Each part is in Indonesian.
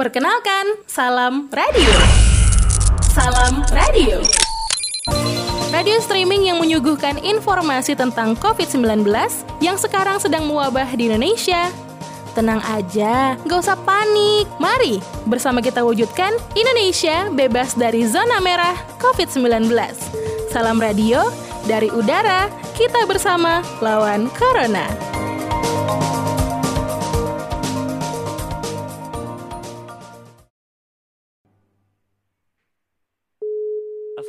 Perkenalkan, Salam Radio. Salam Radio. Radio streaming yang menyuguhkan informasi tentang COVID-19 yang sekarang sedang mewabah di Indonesia. Tenang aja, gak usah panik. Mari bersama kita wujudkan Indonesia bebas dari zona merah COVID-19. Salam radio dari udara, kita bersama lawan Corona.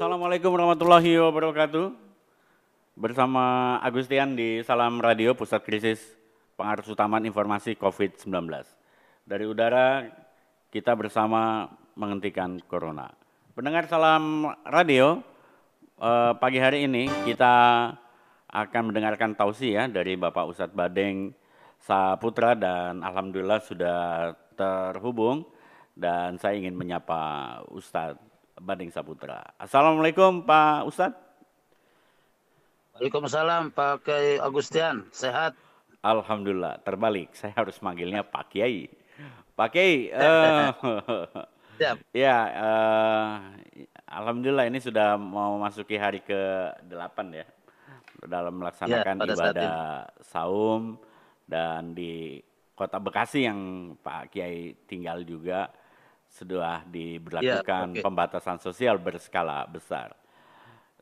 Assalamualaikum warahmatullahi wabarakatuh. Bersama Agustian di Salam Radio Pusat Krisis Pengarus Utaman Informasi COVID-19. Dari udara kita bersama menghentikan corona. Pendengar Salam Radio, eh, pagi hari ini kita akan mendengarkan tausiah dari Bapak Ustadz Badeng Saputra dan Alhamdulillah sudah terhubung dan saya ingin menyapa Ustadz Bading Saputra. Assalamualaikum Pak Ustadz. Waalaikumsalam Pak Kiai Agustian, sehat? Alhamdulillah, terbalik. Saya harus manggilnya Pak Kiai. Pak Kiai, uh, ya, uh, Alhamdulillah ini sudah mau masuki hari ke-8 ya. Dalam melaksanakan ya, ibadah saum dan di kota Bekasi yang Pak Kiai tinggal juga sudah diberlakukan ya, okay. pembatasan sosial berskala besar.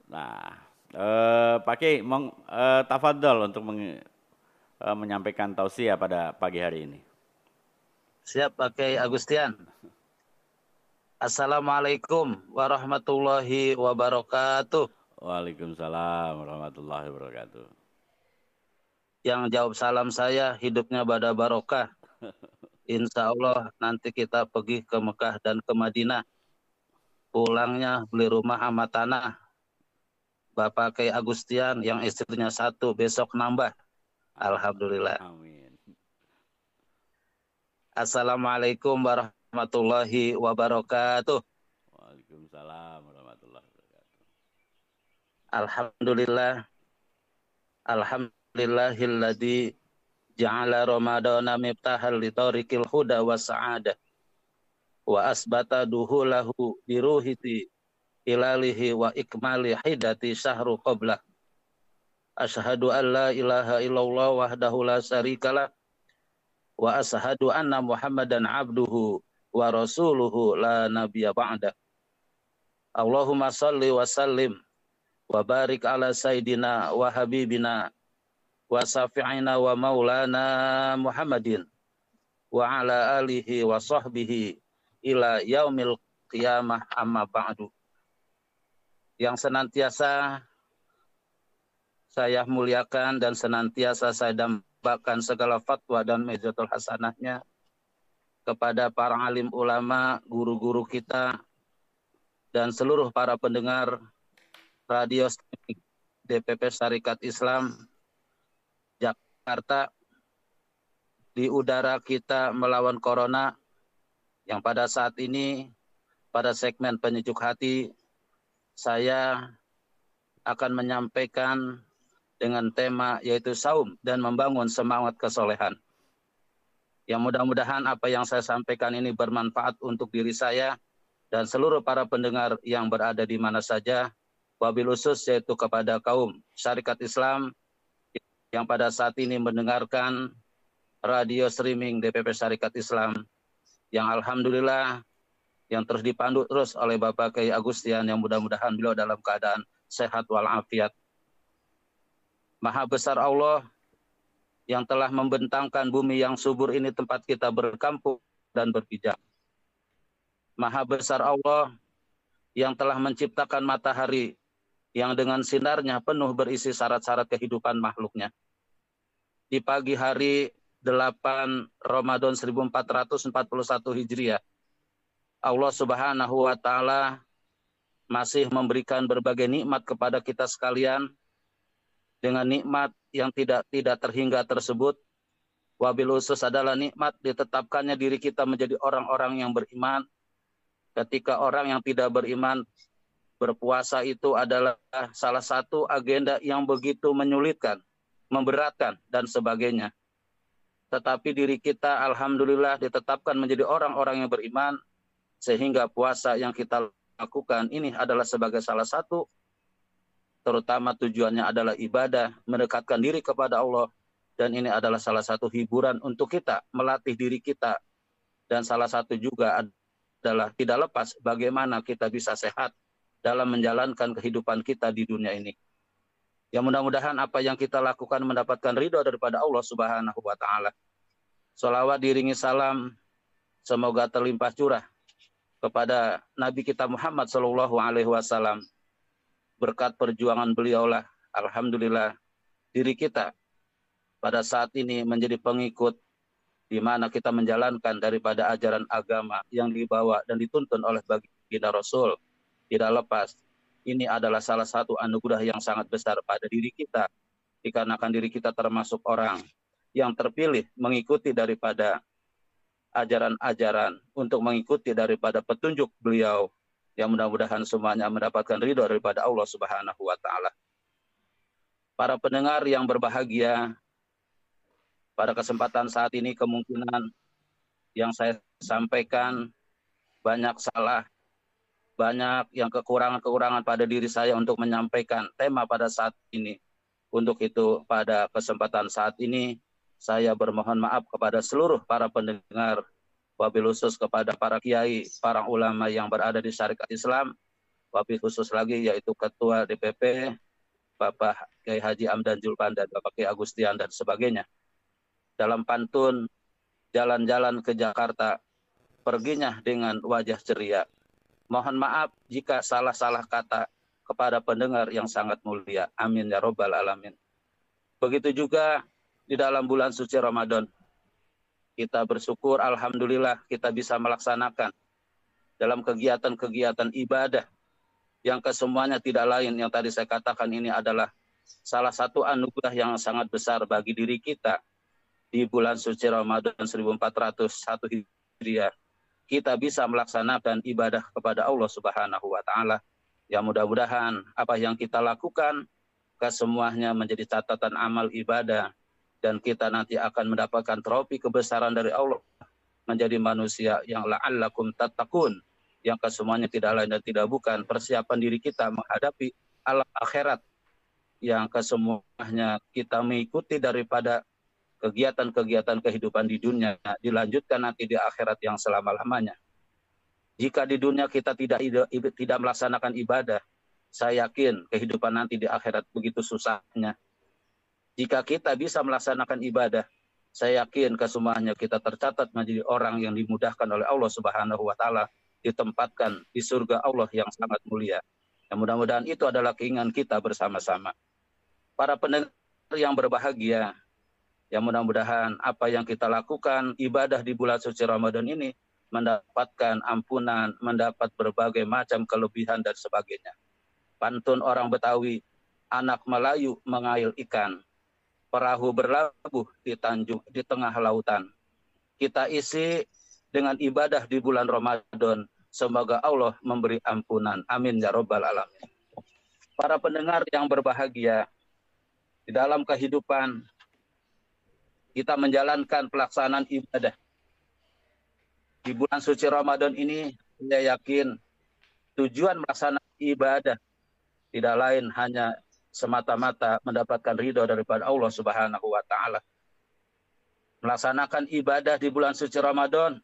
Nah, eh, Pak Kiai, mong, eh, tafadol untuk meng, eh, menyampaikan tausiah pada pagi hari ini. Siap, Pak Kiai Agustian. Assalamualaikum warahmatullahi wabarakatuh. Waalaikumsalam warahmatullahi wabarakatuh. Yang jawab salam saya hidupnya pada barokah. insya Allah nanti kita pergi ke Mekah dan ke Madinah. Pulangnya beli rumah sama tanah. Bapak Kiai Agustian yang istrinya satu besok nambah. Alhamdulillah. Amin. Assalamualaikum warahmatullahi wabarakatuh. Waalaikumsalam warahmatullahi wabarakatuh. Alhamdulillah. Alhamdulillahilladzi ja'ala ramadana miftahal li tariqil huda wa sa'adah wa asbata duhulahu biruhiti ilalihi wa ikmali hidati syahru qablah ashhadu an la ilaha illallah wahdahu la syarikalah wa ashhadu anna muhammadan abduhu wa rasuluhu la nabiyya ba'da. Allahumma salli wa sallim wa barik ala sayyidina wa habibina wa safi'ina wa maulana Muhammadin wa ala alihi wa sahbihi ila yaumil qiyamah amma ba'du. Yang senantiasa saya muliakan dan senantiasa saya dambakan segala fatwa dan mejatul hasanahnya kepada para alim ulama, guru-guru kita, dan seluruh para pendengar radio DPP Syarikat Islam Jakarta di udara kita melawan corona yang pada saat ini pada segmen penyejuk hati saya akan menyampaikan dengan tema yaitu saum dan membangun semangat kesolehan. Yang mudah-mudahan apa yang saya sampaikan ini bermanfaat untuk diri saya dan seluruh para pendengar yang berada di mana saja, wabil khusus yaitu kepada kaum syarikat Islam yang pada saat ini mendengarkan radio streaming DPP Syarikat Islam yang alhamdulillah yang terus dipandu terus oleh Bapak Kiai Agustian yang mudah-mudahan beliau dalam keadaan sehat walafiat. Maha besar Allah yang telah membentangkan bumi yang subur ini tempat kita berkampung dan berpijak. Maha besar Allah yang telah menciptakan matahari yang dengan sinarnya penuh berisi syarat-syarat kehidupan makhluknya. Di pagi hari 8 Ramadan 1441 Hijriah, Allah Subhanahu wa taala masih memberikan berbagai nikmat kepada kita sekalian dengan nikmat yang tidak tidak terhingga tersebut. Wabil khusus adalah nikmat ditetapkannya diri kita menjadi orang-orang yang beriman. Ketika orang yang tidak beriman berpuasa itu adalah salah satu agenda yang begitu menyulitkan, memberatkan, dan sebagainya. tetapi diri kita alhamdulillah ditetapkan menjadi orang-orang yang beriman sehingga puasa yang kita lakukan ini adalah sebagai salah satu terutama tujuannya adalah ibadah, mendekatkan diri kepada Allah dan ini adalah salah satu hiburan untuk kita melatih diri kita dan salah satu juga adalah tidak lepas bagaimana kita bisa sehat dalam menjalankan kehidupan kita di dunia ini. Ya mudah-mudahan apa yang kita lakukan mendapatkan ridho daripada Allah Subhanahu wa taala. Salawat diringi salam semoga terlimpah curah kepada Nabi kita Muhammad Shallallahu alaihi wasallam. Berkat perjuangan beliaulah alhamdulillah diri kita pada saat ini menjadi pengikut di mana kita menjalankan daripada ajaran agama yang dibawa dan dituntun oleh baginda Rasul tidak lepas ini adalah salah satu anugerah yang sangat besar pada diri kita dikarenakan diri kita termasuk orang yang terpilih mengikuti daripada ajaran-ajaran untuk mengikuti daripada petunjuk beliau yang mudah-mudahan semuanya mendapatkan ridho daripada Allah Subhanahu wa taala. Para pendengar yang berbahagia, pada kesempatan saat ini kemungkinan yang saya sampaikan banyak salah banyak yang kekurangan-kekurangan pada diri saya untuk menyampaikan tema pada saat ini. Untuk itu pada kesempatan saat ini saya bermohon maaf kepada seluruh para pendengar, wabil khusus kepada para kiai, para ulama yang berada di syarikat Islam, wabil khusus lagi yaitu Ketua DPP, Bapak Kiai Haji Amdan Julpan dan Bapak Kiai Agustian dan sebagainya. Dalam pantun jalan-jalan ke Jakarta, perginya dengan wajah ceria Mohon maaf jika salah-salah kata kepada pendengar yang sangat mulia. Amin ya robbal alamin. Begitu juga di dalam bulan suci Ramadan. Kita bersyukur Alhamdulillah kita bisa melaksanakan dalam kegiatan-kegiatan ibadah yang kesemuanya tidak lain yang tadi saya katakan ini adalah salah satu anugerah yang sangat besar bagi diri kita di bulan suci Ramadan 1401 Hijriah kita bisa melaksanakan ibadah kepada Allah Subhanahu wa taala. Ya mudah-mudahan apa yang kita lakukan kesemuanya menjadi catatan amal ibadah dan kita nanti akan mendapatkan trofi kebesaran dari Allah menjadi manusia yang la'allakum tattaqun yang kesemuanya tidak lain dan tidak bukan persiapan diri kita menghadapi alam akhirat yang kesemuanya kita mengikuti daripada kegiatan-kegiatan kehidupan di dunia dilanjutkan nanti di akhirat yang selama-lamanya. Jika di dunia kita tidak tidak melaksanakan ibadah, saya yakin kehidupan nanti di akhirat begitu susahnya. Jika kita bisa melaksanakan ibadah, saya yakin kesemuanya kita tercatat menjadi orang yang dimudahkan oleh Allah Subhanahu wa taala ditempatkan di surga Allah yang sangat mulia. Yang mudah-mudahan itu adalah keinginan kita bersama-sama. Para pendengar yang berbahagia, Ya mudah-mudahan apa yang kita lakukan ibadah di bulan suci Ramadan ini mendapatkan ampunan, mendapat berbagai macam kelebihan dan sebagainya. Pantun orang Betawi, anak Melayu mengail ikan, perahu berlabuh di tanjung di tengah lautan. Kita isi dengan ibadah di bulan Ramadan. Semoga Allah memberi ampunan. Amin ya robbal alamin. Para pendengar yang berbahagia, di dalam kehidupan kita menjalankan pelaksanaan ibadah. Di bulan suci Ramadan ini, saya yakin tujuan melaksanakan ibadah tidak lain hanya semata-mata mendapatkan ridho daripada Allah Subhanahu wa taala. Melaksanakan ibadah di bulan suci Ramadan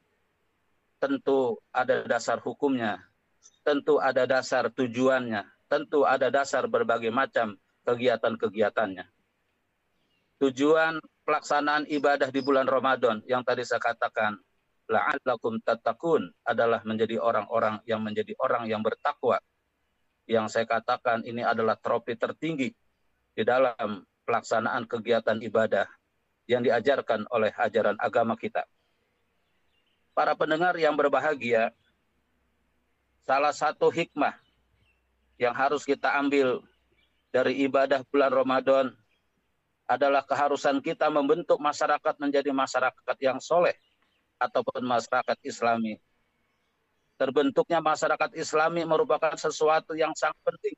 tentu ada dasar hukumnya, tentu ada dasar tujuannya, tentu ada dasar berbagai macam kegiatan-kegiatannya. Tujuan pelaksanaan ibadah di bulan Ramadan yang tadi saya katakan la'allakum tattaqun adalah menjadi orang-orang yang menjadi orang yang bertakwa. Yang saya katakan ini adalah trofi tertinggi di dalam pelaksanaan kegiatan ibadah yang diajarkan oleh ajaran agama kita. Para pendengar yang berbahagia, salah satu hikmah yang harus kita ambil dari ibadah bulan Ramadan adalah keharusan kita membentuk masyarakat menjadi masyarakat yang soleh ataupun masyarakat islami. Terbentuknya masyarakat islami merupakan sesuatu yang sangat penting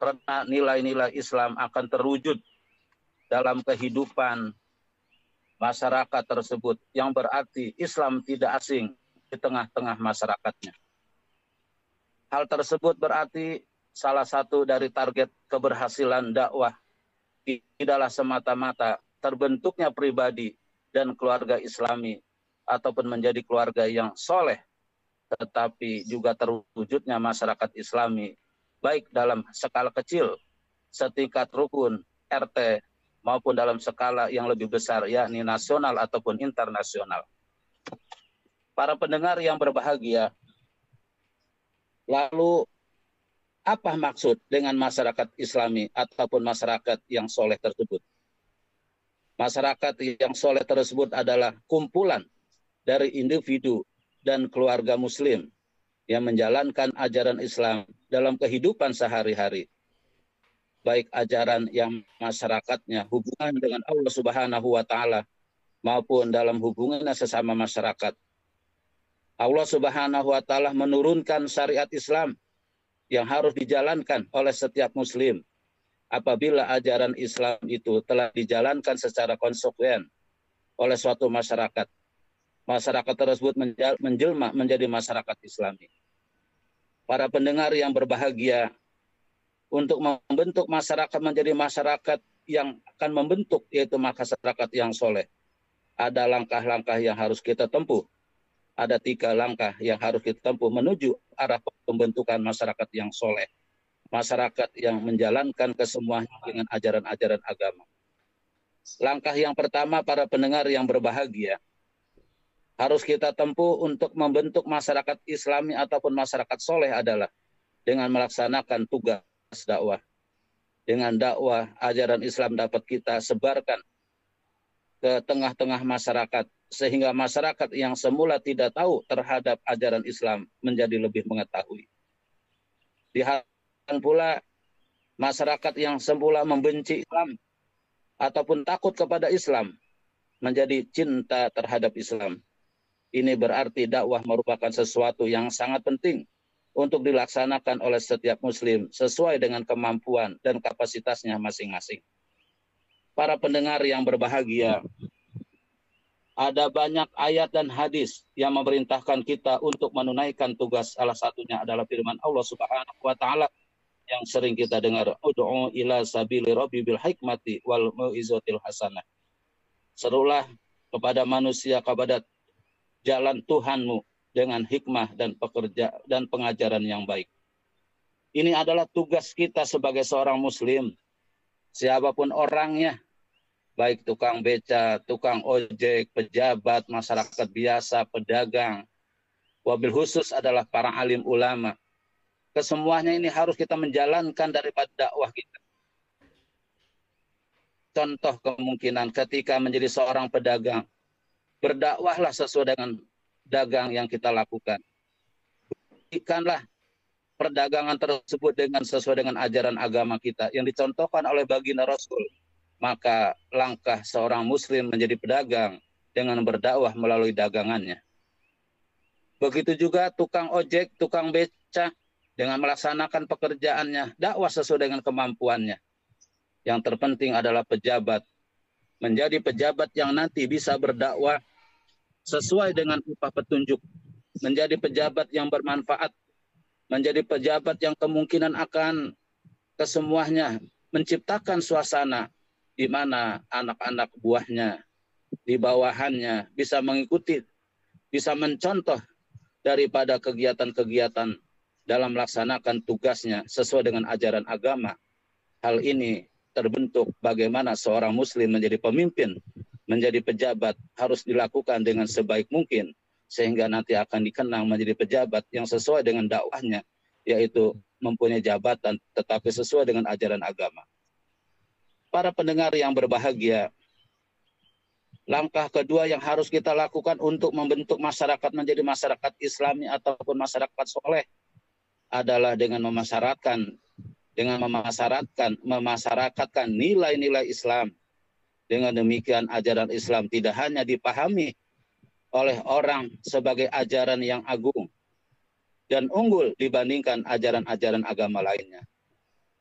karena nilai-nilai Islam akan terwujud dalam kehidupan masyarakat tersebut yang berarti Islam tidak asing di tengah-tengah masyarakatnya. Hal tersebut berarti salah satu dari target keberhasilan dakwah tidaklah semata-mata terbentuknya pribadi dan keluarga islami ataupun menjadi keluarga yang soleh tetapi juga terwujudnya masyarakat islami baik dalam skala kecil setingkat rukun RT maupun dalam skala yang lebih besar yakni nasional ataupun internasional. Para pendengar yang berbahagia, lalu apa maksud dengan masyarakat Islami ataupun masyarakat yang soleh tersebut? Masyarakat yang soleh tersebut adalah kumpulan dari individu dan keluarga Muslim yang menjalankan ajaran Islam dalam kehidupan sehari-hari baik ajaran yang masyarakatnya hubungan dengan Allah Subhanahu wa taala maupun dalam hubungannya sesama masyarakat. Allah Subhanahu wa taala menurunkan syariat Islam yang harus dijalankan oleh setiap muslim. Apabila ajaran Islam itu telah dijalankan secara konsekuen oleh suatu masyarakat, masyarakat tersebut menjelma menjadi masyarakat Islami. Para pendengar yang berbahagia, untuk membentuk masyarakat menjadi masyarakat yang akan membentuk yaitu masyarakat yang soleh. Ada langkah-langkah yang harus kita tempuh. Ada tiga langkah yang harus kita tempuh menuju arah pembentukan masyarakat yang soleh. Masyarakat yang menjalankan kesemuanya dengan ajaran-ajaran agama. Langkah yang pertama para pendengar yang berbahagia, harus kita tempuh untuk membentuk masyarakat islami ataupun masyarakat soleh adalah dengan melaksanakan tugas dakwah. Dengan dakwah ajaran Islam dapat kita sebarkan ke tengah-tengah masyarakat sehingga masyarakat yang semula tidak tahu terhadap ajaran Islam menjadi lebih mengetahui. Dihadapkan pula masyarakat yang semula membenci Islam ataupun takut kepada Islam menjadi cinta terhadap Islam. Ini berarti dakwah merupakan sesuatu yang sangat penting untuk dilaksanakan oleh setiap muslim sesuai dengan kemampuan dan kapasitasnya masing-masing. Para pendengar yang berbahagia, ada banyak ayat dan hadis yang memerintahkan kita untuk menunaikan tugas salah satunya adalah firman Allah Subhanahu wa taala yang sering kita dengar ud'u ila sabili rabbi bil hikmati wal mau'izatil hasanah. Serulah kepada manusia kepada jalan Tuhanmu dengan hikmah dan pekerja dan pengajaran yang baik. Ini adalah tugas kita sebagai seorang muslim. Siapa pun orangnya, baik tukang beca, tukang ojek, pejabat, masyarakat biasa, pedagang, wabil khusus adalah para alim ulama. Kesemuanya ini harus kita menjalankan daripada dakwah kita. Contoh kemungkinan ketika menjadi seorang pedagang, berdakwahlah sesuai dengan dagang yang kita lakukan. Ikanlah perdagangan tersebut dengan sesuai dengan ajaran agama kita yang dicontohkan oleh baginda Rasul. Maka langkah seorang muslim menjadi pedagang dengan berdakwah melalui dagangannya. Begitu juga tukang ojek, tukang beca dengan melaksanakan pekerjaannya, dakwah sesuai dengan kemampuannya. Yang terpenting adalah pejabat. Menjadi pejabat yang nanti bisa berdakwah sesuai dengan upah petunjuk, menjadi pejabat yang bermanfaat, menjadi pejabat yang kemungkinan akan kesemuanya menciptakan suasana di mana anak-anak buahnya di bawahannya bisa mengikuti, bisa mencontoh daripada kegiatan-kegiatan dalam melaksanakan tugasnya sesuai dengan ajaran agama. Hal ini terbentuk bagaimana seorang muslim menjadi pemimpin menjadi pejabat harus dilakukan dengan sebaik mungkin sehingga nanti akan dikenang menjadi pejabat yang sesuai dengan dakwahnya yaitu mempunyai jabatan tetapi sesuai dengan ajaran agama. Para pendengar yang berbahagia, langkah kedua yang harus kita lakukan untuk membentuk masyarakat menjadi masyarakat Islami ataupun masyarakat soleh adalah dengan memasyaratkan dengan memasyaratkan memasyarakatkan nilai-nilai Islam dengan demikian ajaran Islam tidak hanya dipahami oleh orang sebagai ajaran yang agung dan unggul dibandingkan ajaran-ajaran agama lainnya.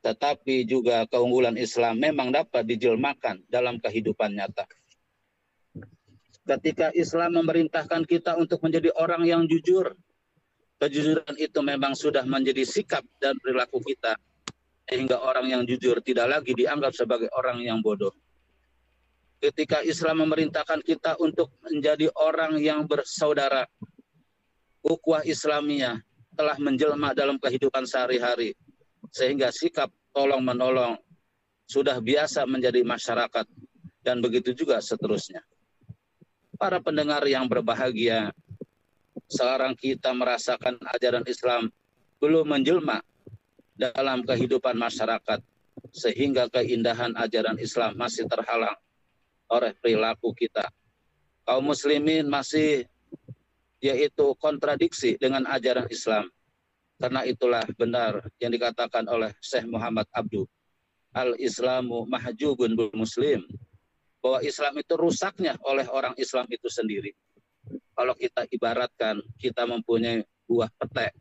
Tetapi juga keunggulan Islam memang dapat dijelmakan dalam kehidupan nyata. ketika Islam memerintahkan kita untuk menjadi orang yang jujur, kejujuran itu memang sudah menjadi sikap dan perilaku kita sehingga orang yang jujur tidak lagi dianggap sebagai orang yang bodoh. Ketika Islam memerintahkan kita untuk menjadi orang yang bersaudara, ukhuwah Islamiyah telah menjelma dalam kehidupan sehari-hari sehingga sikap tolong menolong sudah biasa menjadi masyarakat dan begitu juga seterusnya. Para pendengar yang berbahagia, sekarang kita merasakan ajaran Islam belum menjelma dalam kehidupan masyarakat sehingga keindahan ajaran Islam masih terhalang oleh perilaku kita. Kaum muslimin masih yaitu kontradiksi dengan ajaran Islam. Karena itulah benar yang dikatakan oleh Syekh Muhammad Abdu. Al-Islamu mahjubun bil muslim. Bahwa Islam itu rusaknya oleh orang Islam itu sendiri. Kalau kita ibaratkan, kita mempunyai buah petek.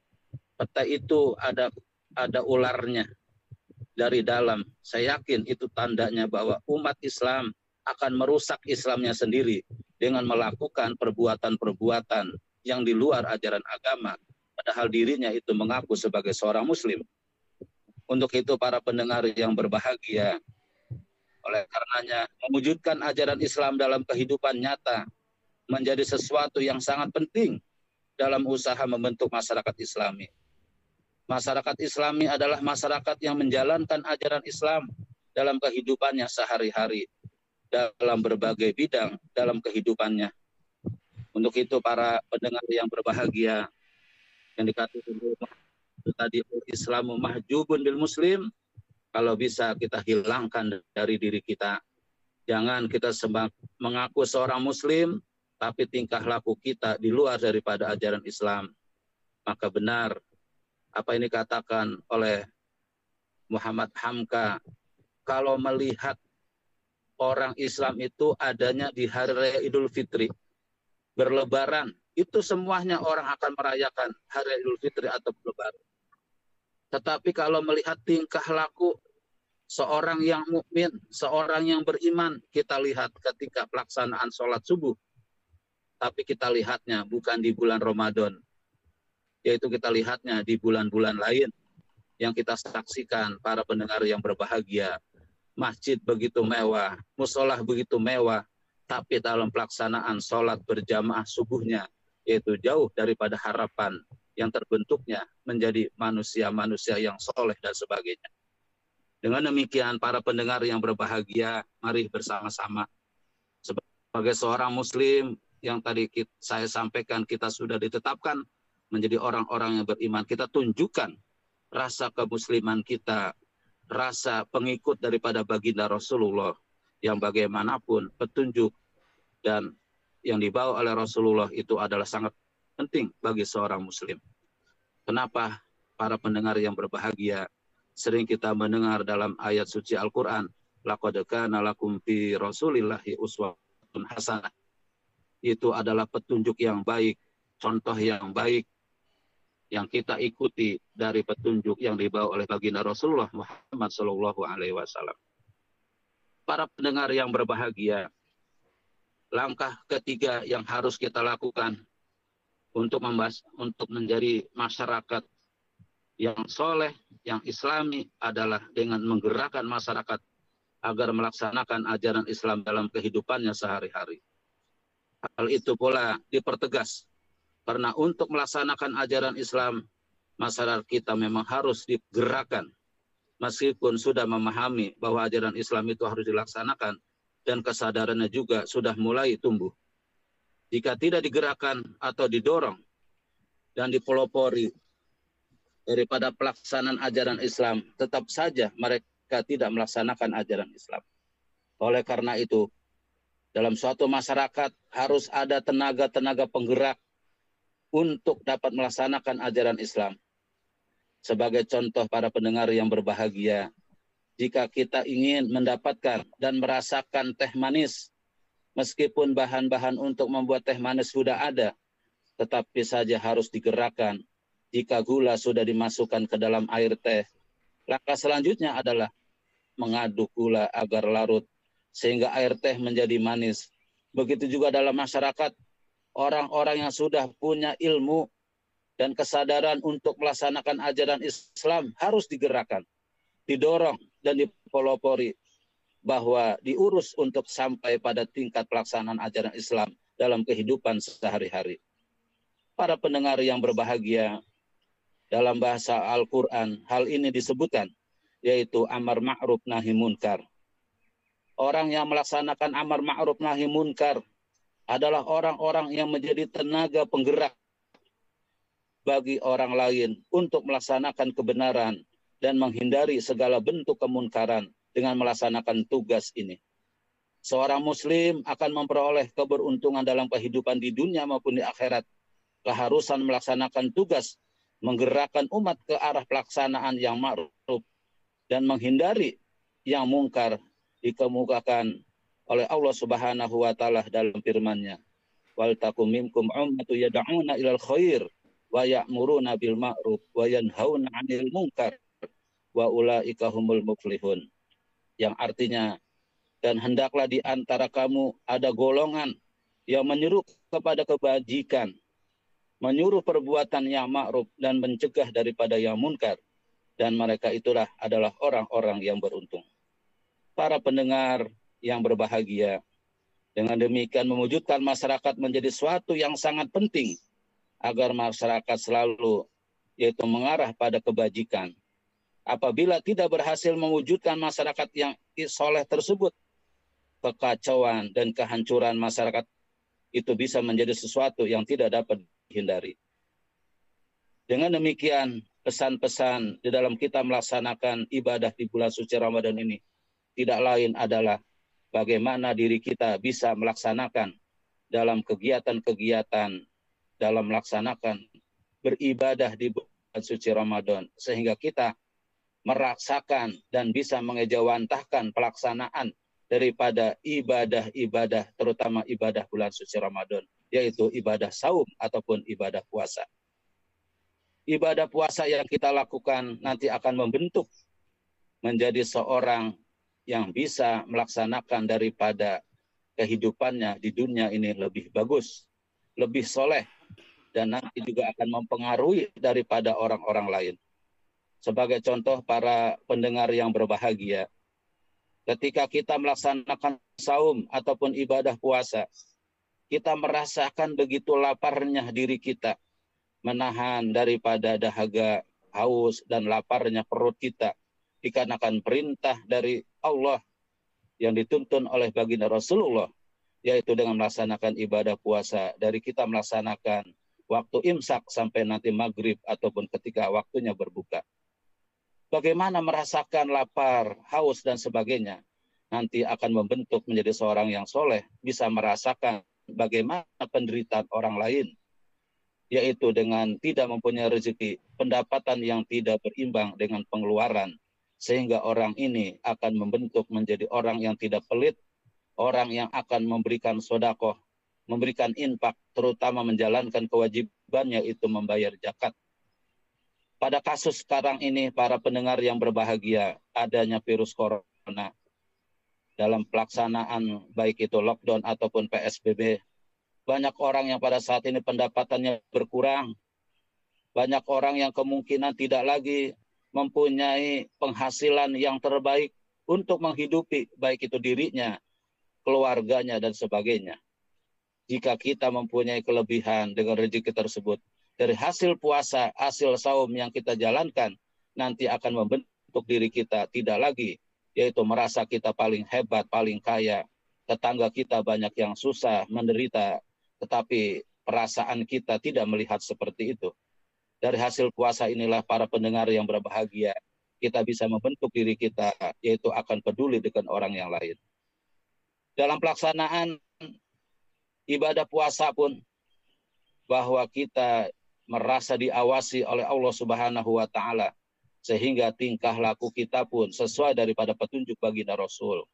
Petek itu ada ada ularnya dari dalam. Saya yakin itu tandanya bahwa umat Islam akan merusak Islamnya sendiri dengan melakukan perbuatan-perbuatan yang di luar ajaran agama, padahal dirinya itu mengaku sebagai seorang muslim. Untuk itu para pendengar yang berbahagia, oleh karenanya mewujudkan ajaran Islam dalam kehidupan nyata menjadi sesuatu yang sangat penting dalam usaha membentuk masyarakat Islami. Masyarakat Islami adalah masyarakat yang menjalankan ajaran Islam dalam kehidupannya sehari-hari, dalam berbagai bidang dalam kehidupannya. Untuk itu para pendengar yang berbahagia yang dikatakan tadi Islam mahjubun bil muslim kalau bisa kita hilangkan dari diri kita. Jangan kita sembah, mengaku seorang muslim tapi tingkah laku kita di luar daripada ajaran Islam. Maka benar apa ini katakan oleh Muhammad Hamka kalau melihat orang Islam itu adanya di hari Idul Fitri berlebaran, itu semuanya orang akan merayakan hari Idul Fitri atau berlebaran. Tetapi kalau melihat tingkah laku seorang yang mukmin, seorang yang beriman, kita lihat ketika pelaksanaan sholat subuh. Tapi kita lihatnya bukan di bulan Ramadan, yaitu kita lihatnya di bulan-bulan lain yang kita saksikan para pendengar yang berbahagia. Masjid begitu mewah, musolah begitu mewah, tapi dalam pelaksanaan sholat berjamaah subuhnya, yaitu jauh daripada harapan yang terbentuknya menjadi manusia-manusia yang soleh dan sebagainya. Dengan demikian, para pendengar yang berbahagia, mari bersama-sama sebagai seorang Muslim yang tadi saya sampaikan kita sudah ditetapkan menjadi orang-orang yang beriman. Kita tunjukkan rasa kemusliman kita, rasa pengikut daripada baginda Rasulullah yang bagaimanapun petunjuk dan yang dibawa oleh Rasulullah itu adalah sangat penting bagi seorang muslim. Kenapa para pendengar yang berbahagia sering kita mendengar dalam ayat suci Al-Qur'an, laqad kana lakum fi Rasulillahi uswatun hasanah. Itu adalah petunjuk yang baik, contoh yang baik yang kita ikuti dari petunjuk yang dibawa oleh baginda Rasulullah Muhammad wasallam. Para pendengar yang berbahagia, langkah ketiga yang harus kita lakukan untuk membahas untuk menjadi masyarakat yang soleh, yang islami adalah dengan menggerakkan masyarakat agar melaksanakan ajaran Islam dalam kehidupannya sehari-hari. Hal itu pula dipertegas karena untuk melaksanakan ajaran Islam masyarakat kita memang harus digerakkan meskipun sudah memahami bahwa ajaran Islam itu harus dilaksanakan dan kesadarannya juga sudah mulai tumbuh. Jika tidak digerakkan atau didorong dan dipelopori daripada pelaksanaan ajaran Islam, tetap saja mereka tidak melaksanakan ajaran Islam. Oleh karena itu, dalam suatu masyarakat harus ada tenaga-tenaga penggerak untuk dapat melaksanakan ajaran Islam. Sebagai contoh para pendengar yang berbahagia, jika kita ingin mendapatkan dan merasakan teh manis, meskipun bahan-bahan untuk membuat teh manis sudah ada, tetapi saja harus digerakkan. Jika gula sudah dimasukkan ke dalam air teh, langkah selanjutnya adalah mengaduk gula agar larut sehingga air teh menjadi manis. Begitu juga dalam masyarakat, orang-orang yang sudah punya ilmu dan kesadaran untuk melaksanakan ajaran Islam harus digerakkan, didorong dan dipelopori bahwa diurus untuk sampai pada tingkat pelaksanaan ajaran Islam dalam kehidupan sehari-hari. Para pendengar yang berbahagia, dalam bahasa Al-Quran, hal ini disebutkan, yaitu amar ma'ruf nahi munkar. Orang yang melaksanakan amar ma'ruf nahi munkar adalah orang-orang yang menjadi tenaga penggerak bagi orang lain untuk melaksanakan kebenaran dan menghindari segala bentuk kemunkaran dengan melaksanakan tugas ini. Seorang muslim akan memperoleh keberuntungan dalam kehidupan di dunia maupun di akhirat. Keharusan melaksanakan tugas menggerakkan umat ke arah pelaksanaan yang ma'ruf dan menghindari yang mungkar dikemukakan oleh Allah Subhanahu wa taala dalam firman-Nya. Wal takum minkum ummatu yad'una ilal khair wa ya'muruna bil ma'ruf wa yanhauna 'anil munkar wa ulaika humul muflihun. Yang artinya dan hendaklah di antara kamu ada golongan yang menyuruh kepada kebajikan, menyuruh perbuatan yang ma'ruf dan mencegah daripada yang munkar. Dan mereka itulah adalah orang-orang yang beruntung para pendengar yang berbahagia. Dengan demikian mewujudkan masyarakat menjadi suatu yang sangat penting agar masyarakat selalu yaitu mengarah pada kebajikan. Apabila tidak berhasil mewujudkan masyarakat yang soleh tersebut, kekacauan dan kehancuran masyarakat itu bisa menjadi sesuatu yang tidak dapat dihindari. Dengan demikian, pesan-pesan di dalam kita melaksanakan ibadah di bulan suci Ramadan ini tidak lain adalah bagaimana diri kita bisa melaksanakan dalam kegiatan-kegiatan dalam melaksanakan beribadah di bulan suci Ramadan sehingga kita merasakan dan bisa mengejawantahkan pelaksanaan daripada ibadah-ibadah terutama ibadah bulan suci Ramadan yaitu ibadah saum ataupun ibadah puasa. Ibadah puasa yang kita lakukan nanti akan membentuk menjadi seorang yang bisa melaksanakan daripada kehidupannya di dunia ini lebih bagus, lebih soleh, dan nanti juga akan mempengaruhi daripada orang-orang lain. Sebagai contoh para pendengar yang berbahagia, ketika kita melaksanakan saum ataupun ibadah puasa, kita merasakan begitu laparnya diri kita, menahan daripada dahaga, haus, dan laparnya perut kita, dikarenakan perintah dari Allah yang dituntun oleh baginda Rasulullah yaitu dengan melaksanakan ibadah puasa dari kita melaksanakan waktu imsak sampai nanti maghrib ataupun ketika waktunya berbuka. Bagaimana merasakan lapar, haus dan sebagainya nanti akan membentuk menjadi seorang yang soleh bisa merasakan bagaimana penderitaan orang lain yaitu dengan tidak mempunyai rezeki, pendapatan yang tidak berimbang dengan pengeluaran, sehingga orang ini akan membentuk menjadi orang yang tidak pelit, orang yang akan memberikan sodakoh, memberikan infak, terutama menjalankan kewajibannya itu membayar zakat. Pada kasus sekarang ini, para pendengar yang berbahagia, adanya virus corona dalam pelaksanaan baik itu lockdown ataupun PSBB, banyak orang yang pada saat ini pendapatannya berkurang, banyak orang yang kemungkinan tidak lagi mempunyai penghasilan yang terbaik untuk menghidupi baik itu dirinya, keluarganya dan sebagainya. Jika kita mempunyai kelebihan dengan rezeki tersebut dari hasil puasa, hasil saum yang kita jalankan nanti akan membentuk diri kita tidak lagi yaitu merasa kita paling hebat, paling kaya, tetangga kita banyak yang susah, menderita, tetapi perasaan kita tidak melihat seperti itu. Dari hasil puasa inilah para pendengar yang berbahagia, kita bisa membentuk diri kita, yaitu akan peduli dengan orang yang lain. Dalam pelaksanaan ibadah puasa pun, bahwa kita merasa diawasi oleh Allah Subhanahu wa Ta'ala, sehingga tingkah laku kita pun sesuai daripada petunjuk baginda Rasul.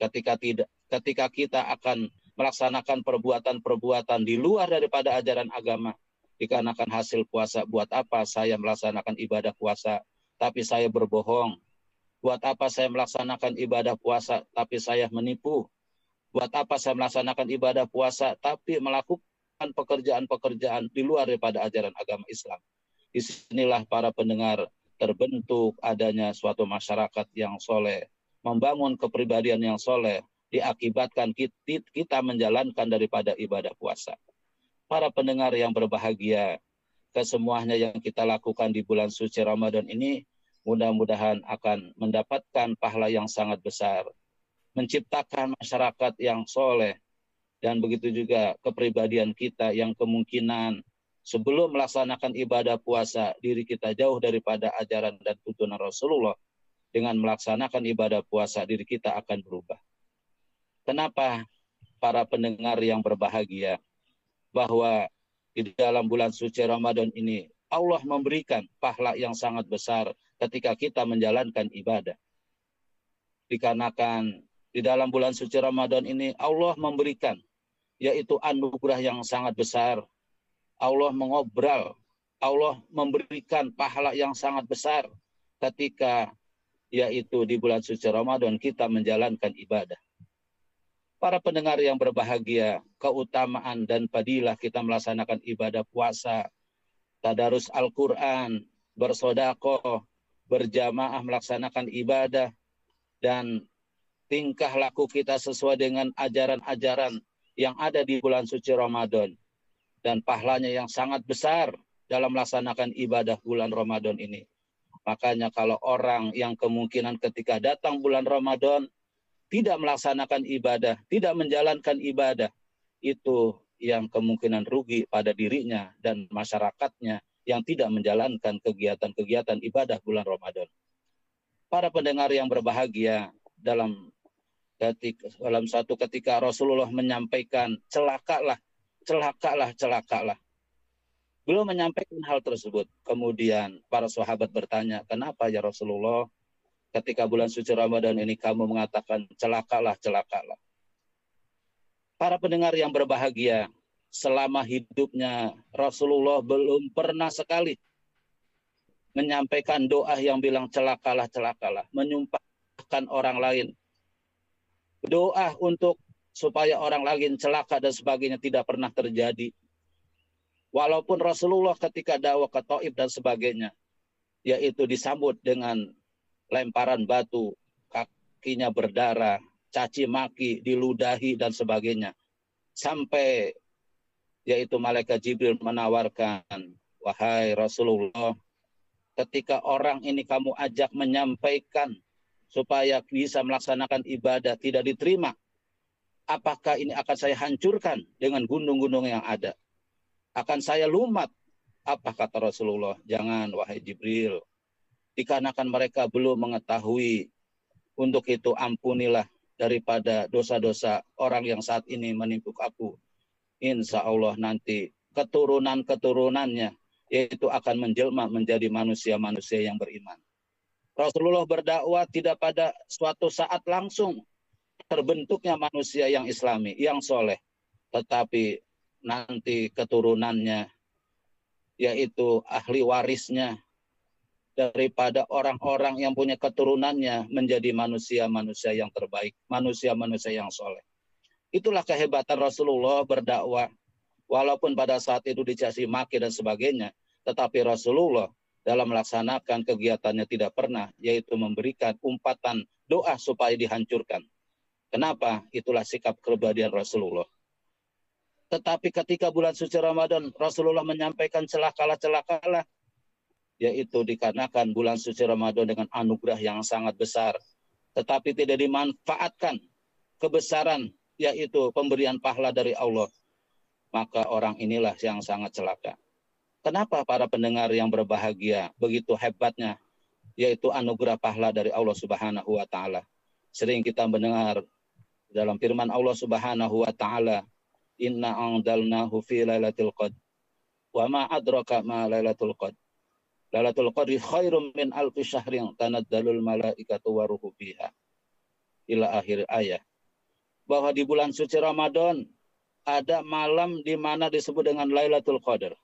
Ketika tidak, ketika kita akan melaksanakan perbuatan-perbuatan di luar daripada ajaran agama, dikarenakan hasil puasa. Buat apa saya melaksanakan ibadah puasa, tapi saya berbohong? Buat apa saya melaksanakan ibadah puasa, tapi saya menipu? Buat apa saya melaksanakan ibadah puasa tapi melakukan pekerjaan-pekerjaan di luar daripada ajaran agama Islam. Di sinilah para pendengar terbentuk adanya suatu masyarakat yang soleh, membangun kepribadian yang soleh, diakibatkan kita menjalankan daripada ibadah puasa. Para pendengar yang berbahagia, kesemuanya yang kita lakukan di bulan suci Ramadan ini mudah-mudahan akan mendapatkan pahala yang sangat besar menciptakan masyarakat yang soleh, dan begitu juga kepribadian kita yang kemungkinan sebelum melaksanakan ibadah puasa diri kita jauh daripada ajaran dan tuntunan Rasulullah dengan melaksanakan ibadah puasa diri kita akan berubah. Kenapa para pendengar yang berbahagia bahwa di dalam bulan suci Ramadan ini Allah memberikan pahala yang sangat besar ketika kita menjalankan ibadah. Dikarenakan di dalam bulan suci Ramadan ini Allah memberikan yaitu anugerah yang sangat besar. Allah mengobral, Allah memberikan pahala yang sangat besar ketika yaitu di bulan suci Ramadan kita menjalankan ibadah. Para pendengar yang berbahagia, keutamaan dan padilah kita melaksanakan ibadah puasa, tadarus Al-Quran, bersodakoh, berjamaah melaksanakan ibadah, dan tingkah laku kita sesuai dengan ajaran-ajaran yang ada di bulan suci Ramadan dan pahalanya yang sangat besar dalam melaksanakan ibadah bulan Ramadan ini. Makanya kalau orang yang kemungkinan ketika datang bulan Ramadan tidak melaksanakan ibadah, tidak menjalankan ibadah, itu yang kemungkinan rugi pada dirinya dan masyarakatnya yang tidak menjalankan kegiatan-kegiatan ibadah bulan Ramadan. Para pendengar yang berbahagia dalam dalam satu ketika Rasulullah menyampaikan celakalah, celakalah, celakalah. Belum menyampaikan hal tersebut. Kemudian para sahabat bertanya, kenapa ya Rasulullah ketika bulan suci Ramadan ini kamu mengatakan celakalah, celakalah. Para pendengar yang berbahagia, selama hidupnya Rasulullah belum pernah sekali menyampaikan doa yang bilang celakalah, celakalah. Menyumpahkan orang lain doa untuk supaya orang lain celaka dan sebagainya tidak pernah terjadi. Walaupun Rasulullah ketika dakwah ke Taif dan sebagainya, yaitu disambut dengan lemparan batu, kakinya berdarah, caci maki, diludahi dan sebagainya. Sampai yaitu malaikat Jibril menawarkan, wahai Rasulullah, ketika orang ini kamu ajak menyampaikan supaya bisa melaksanakan ibadah tidak diterima, apakah ini akan saya hancurkan dengan gunung-gunung yang ada? Akan saya lumat? Apa kata Rasulullah? Jangan, wahai Jibril. Dikarenakan mereka belum mengetahui, untuk itu ampunilah daripada dosa-dosa orang yang saat ini menimpuk aku. Insya Allah nanti keturunan-keturunannya yaitu akan menjelma menjadi manusia-manusia yang beriman. Rasulullah berdakwah tidak pada suatu saat langsung terbentuknya manusia yang islami, yang soleh. Tetapi nanti keturunannya, yaitu ahli warisnya, daripada orang-orang yang punya keturunannya menjadi manusia-manusia yang terbaik, manusia-manusia yang soleh. Itulah kehebatan Rasulullah berdakwah. Walaupun pada saat itu dicaci maki dan sebagainya, tetapi Rasulullah dalam melaksanakan kegiatannya tidak pernah, yaitu memberikan umpatan doa supaya dihancurkan. Kenapa? Itulah sikap kepribadian Rasulullah. Tetapi ketika bulan suci Ramadan, Rasulullah menyampaikan celakalah-celakalah, yaitu dikarenakan bulan suci Ramadan dengan anugerah yang sangat besar, tetapi tidak dimanfaatkan kebesaran, yaitu pemberian pahala dari Allah. Maka orang inilah yang sangat celaka. Kenapa para pendengar yang berbahagia begitu hebatnya yaitu anugerah pahala dari Allah Subhanahu wa taala. Sering kita mendengar dalam firman Allah Subhanahu wa taala, "Inna anzalnahu fi lailatul qadr." Wa ma adraka ma lailatul qadr. Lailatul qadri khairum min alfi syahrin tanazzalul malaikatu wa ruhu fiha. Ila akhir ayat. Bahwa di bulan suci Ramadan ada malam di mana disebut dengan Lailatul Qadar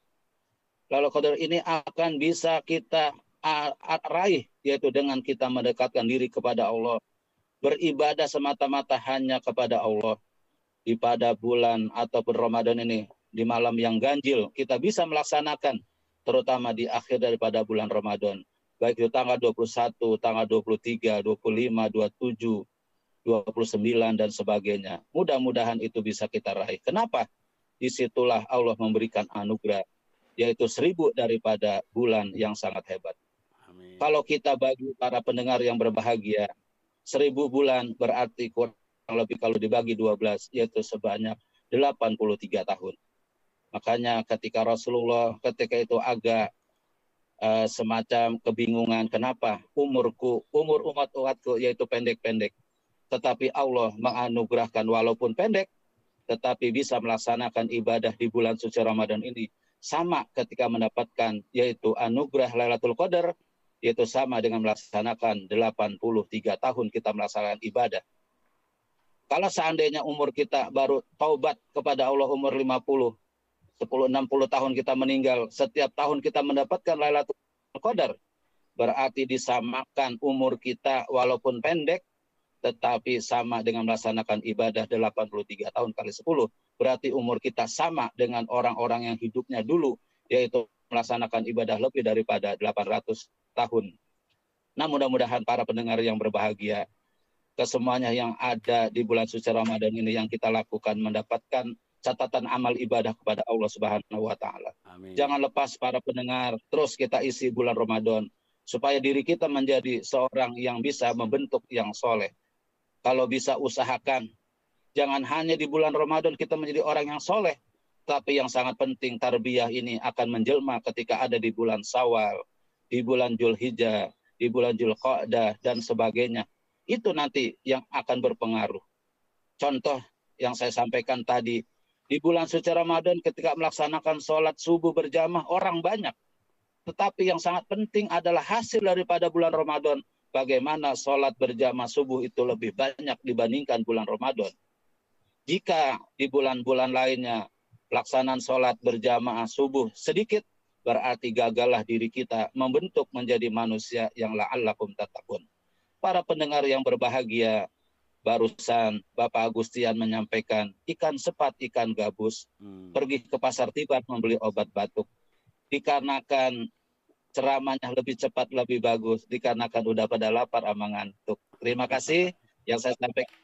Lalu qadar ini akan bisa kita raih yaitu dengan kita mendekatkan diri kepada Allah, beribadah semata-mata hanya kepada Allah, di pada bulan ataupun Ramadan ini di malam yang ganjil kita bisa melaksanakan terutama di akhir daripada bulan Ramadan baik itu tanggal 21, tanggal 23, 25, 27, 29 dan sebagainya. Mudah-mudahan itu bisa kita raih. Kenapa? Di situlah Allah memberikan anugerah yaitu seribu daripada bulan yang sangat hebat. Amin. Kalau kita bagi para pendengar yang berbahagia, seribu bulan berarti kurang lebih kalau dibagi 12 yaitu sebanyak 83 tahun. Makanya ketika Rasulullah ketika itu agak uh, semacam kebingungan kenapa umurku umur umat umatku yaitu pendek-pendek tetapi Allah menganugerahkan walaupun pendek tetapi bisa melaksanakan ibadah di bulan suci Ramadan ini sama ketika mendapatkan yaitu anugerah Lailatul Qadar yaitu sama dengan melaksanakan 83 tahun kita melaksanakan ibadah. Kalau seandainya umur kita baru taubat kepada Allah umur 50, 10 60 tahun kita meninggal, setiap tahun kita mendapatkan Lailatul Qadar. Berarti disamakan umur kita walaupun pendek tetapi sama dengan melaksanakan ibadah 83 tahun kali 10. Berarti umur kita sama dengan orang-orang yang hidupnya dulu yaitu melaksanakan ibadah lebih daripada 800 tahun. Nah, mudah-mudahan para pendengar yang berbahagia kesemuanya yang ada di bulan suci Ramadan ini yang kita lakukan mendapatkan catatan amal ibadah kepada Allah Subhanahu wa taala. Jangan lepas para pendengar, terus kita isi bulan Ramadan supaya diri kita menjadi seorang yang bisa membentuk yang soleh. Kalau bisa usahakan, jangan hanya di bulan Ramadan kita menjadi orang yang soleh, tapi yang sangat penting tarbiyah ini akan menjelma ketika ada di bulan Sawal, di bulan Julhijjah, di bulan Julqa'dah dan sebagainya. Itu nanti yang akan berpengaruh. Contoh yang saya sampaikan tadi, di bulan suci Ramadan ketika melaksanakan sholat subuh berjamaah orang banyak. Tetapi yang sangat penting adalah hasil daripada bulan Ramadan. Bagaimana sholat berjamaah subuh itu lebih banyak dibandingkan bulan Ramadan. Jika di bulan-bulan lainnya pelaksanaan sholat berjamaah subuh sedikit, berarti gagallah diri kita membentuk menjadi manusia yang la'allakum tatakun. Para pendengar yang berbahagia, barusan Bapak Agustian menyampaikan ikan sepat, ikan gabus hmm. pergi ke pasar tibat membeli obat batuk. Dikarenakan ceramahnya lebih cepat lebih bagus, dikarenakan udah pada lapar ama ngantuk. Terima kasih yang saya sampaikan.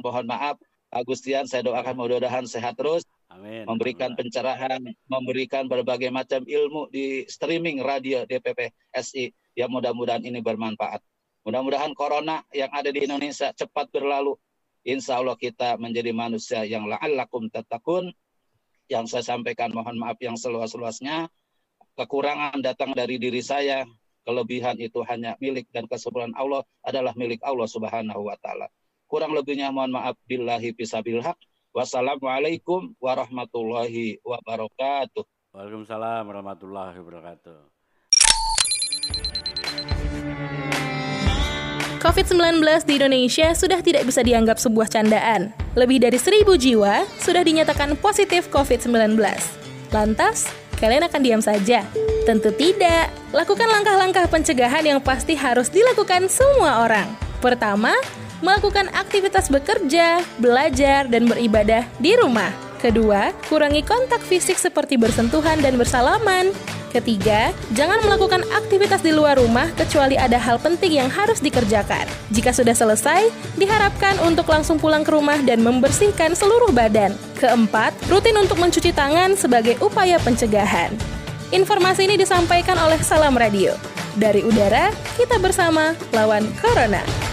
Mohon maaf, Agustian saya doakan mudah-mudahan sehat terus. Amin. Memberikan pencerahan, memberikan berbagai macam ilmu di streaming radio DPP SI yang mudah-mudahan ini bermanfaat. Mudah-mudahan corona yang ada di Indonesia cepat berlalu. Insya Allah kita menjadi manusia yang la'allakum tatakun. Yang saya sampaikan mohon maaf yang seluas-luasnya. Kekurangan datang dari diri saya. Kelebihan itu hanya milik dan kesempurnaan Allah adalah milik Allah subhanahu wa ta'ala. Kurang lebihnya mohon maaf. Billahi bisabilhaq. Wassalamualaikum warahmatullahi wabarakatuh. Waalaikumsalam warahmatullahi wabarakatuh. COVID-19 di Indonesia sudah tidak bisa dianggap sebuah candaan. Lebih dari seribu jiwa sudah dinyatakan positif COVID-19. Lantas, kalian akan diam saja? Tentu tidak. Lakukan langkah-langkah pencegahan yang pasti harus dilakukan semua orang. Pertama, melakukan aktivitas bekerja, belajar, dan beribadah di rumah. Kedua, kurangi kontak fisik seperti bersentuhan dan bersalaman. Ketiga, jangan melakukan aktivitas di luar rumah kecuali ada hal penting yang harus dikerjakan. Jika sudah selesai, diharapkan untuk langsung pulang ke rumah dan membersihkan seluruh badan. Keempat, rutin untuk mencuci tangan sebagai upaya pencegahan. Informasi ini disampaikan oleh Salam Radio. Dari udara, kita bersama lawan Corona.